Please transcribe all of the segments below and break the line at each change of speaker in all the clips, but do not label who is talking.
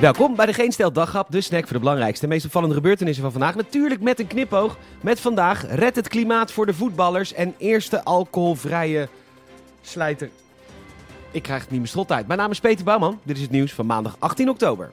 Welkom bij de Geen Stel Daghap, de snack voor de belangrijkste en meest opvallende gebeurtenissen van vandaag. Natuurlijk met een knipoog. Met vandaag red het klimaat voor de voetballers en eerste alcoholvrije slijter. Ik krijg het niet meer strot uit. Mijn naam is Peter Bouwman. Dit is het nieuws van maandag 18 oktober.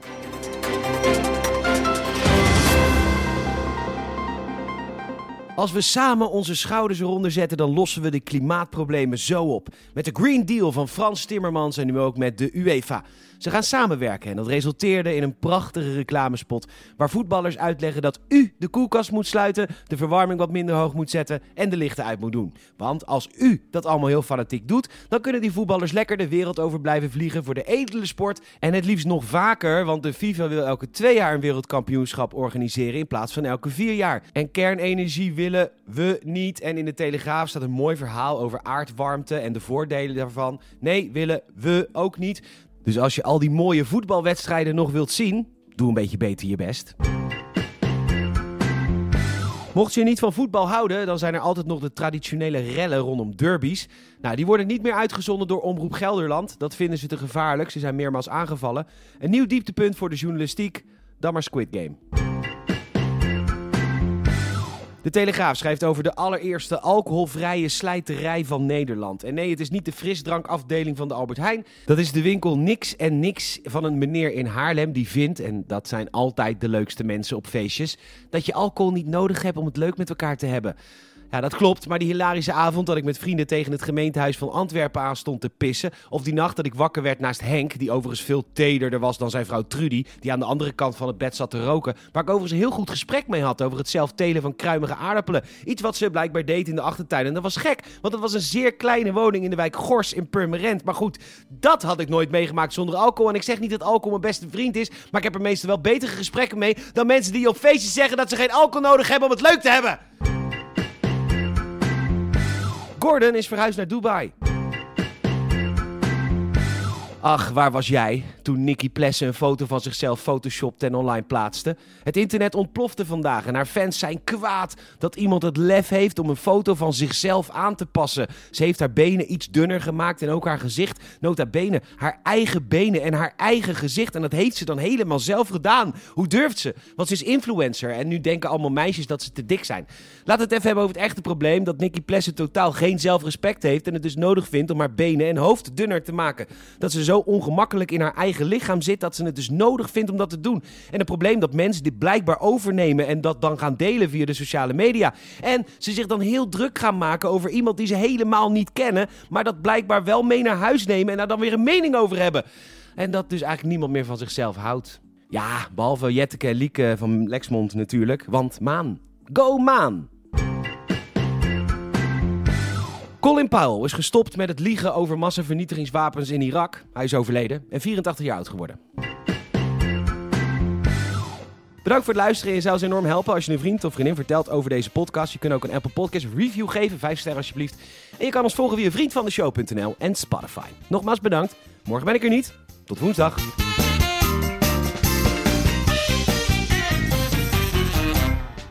Als we samen onze schouders eronder zetten, dan lossen we de klimaatproblemen zo op. Met de Green Deal van Frans Timmermans en nu ook met de UEFA. Ze gaan samenwerken en dat resulteerde in een prachtige reclamespot waar voetballers uitleggen dat u de koelkast moet sluiten, de verwarming wat minder hoog moet zetten en de lichten uit moet doen. Want als u dat allemaal heel fanatiek doet, dan kunnen die voetballers lekker de wereld over blijven vliegen voor de edele sport en het liefst nog vaker, want de FIFA wil elke twee jaar een wereldkampioenschap organiseren in plaats van elke vier jaar. En kernenergie willen we niet en in de Telegraaf staat een mooi verhaal over aardwarmte en de voordelen daarvan. Nee, willen we ook niet. Dus als je al die mooie voetbalwedstrijden nog wilt zien, doe een beetje beter je best. Mocht je niet van voetbal houden, dan zijn er altijd nog de traditionele rellen rondom derbies. Nou, die worden niet meer uitgezonden door Omroep Gelderland. Dat vinden ze te gevaarlijk. Ze zijn meermaals aangevallen. Een nieuw dieptepunt voor de journalistiek. Dan maar Squid Game. De Telegraaf schrijft over de allereerste alcoholvrije slijterij van Nederland. En nee, het is niet de frisdrankafdeling van de Albert Heijn. Dat is de winkel Niks en Niks van een meneer in Haarlem die vindt, en dat zijn altijd de leukste mensen op feestjes, dat je alcohol niet nodig hebt om het leuk met elkaar te hebben. Ja, dat klopt. Maar die hilarische avond dat ik met vrienden tegen het gemeentehuis van Antwerpen aan stond te pissen. Of die nacht dat ik wakker werd naast Henk, die overigens veel tederder was dan zijn vrouw Trudy. Die aan de andere kant van het bed zat te roken. Waar ik overigens een heel goed gesprek mee had over het zelf telen van kruimige aardappelen. Iets wat ze blijkbaar deed in de achtertuin. En dat was gek, want het was een zeer kleine woning in de wijk Gors in Purmerend. Maar goed, dat had ik nooit meegemaakt zonder alcohol. En ik zeg niet dat alcohol mijn beste vriend is. Maar ik heb er meestal wel betere gesprekken mee dan mensen die op feestjes zeggen dat ze geen alcohol nodig hebben om het leuk te hebben. Gordon is verhuisd naar Dubai. Ach, waar was jij toen Nicky Plessen een foto van zichzelf photoshopte en online plaatste? Het internet ontplofte vandaag en haar fans zijn kwaad dat iemand het lef heeft om een foto van zichzelf aan te passen. Ze heeft haar benen iets dunner gemaakt en ook haar gezicht. Nota bene, haar eigen benen en haar eigen gezicht. En dat heeft ze dan helemaal zelf gedaan. Hoe durft ze? Want ze is influencer en nu denken allemaal meisjes dat ze te dik zijn. Laat het even hebben over het echte probleem dat Nicky Plessen totaal geen zelfrespect heeft en het dus nodig vindt om haar benen en hoofd dunner te maken. Dat ze zo ongemakkelijk in haar eigen lichaam zit dat ze het dus nodig vindt om dat te doen. En het probleem dat mensen dit blijkbaar overnemen en dat dan gaan delen via de sociale media. En ze zich dan heel druk gaan maken over iemand die ze helemaal niet kennen, maar dat blijkbaar wel mee naar huis nemen en daar dan weer een mening over hebben. En dat dus eigenlijk niemand meer van zichzelf houdt. Ja, behalve Jetteke en Lieke van Lexmond natuurlijk, want Maan. Go Maan! Colin Powell is gestopt met het liegen over massavernietigingswapens in Irak. Hij is overleden en 84 jaar oud geworden. Bedankt voor het luisteren. Je zou ons enorm helpen als je een vriend of vriendin vertelt over deze podcast. Je kunt ook een Apple Podcast review geven, 5 sterren alsjeblieft. En je kan ons volgen via vriendvandeshow.nl en Spotify. Nogmaals bedankt. Morgen ben ik er niet. Tot woensdag.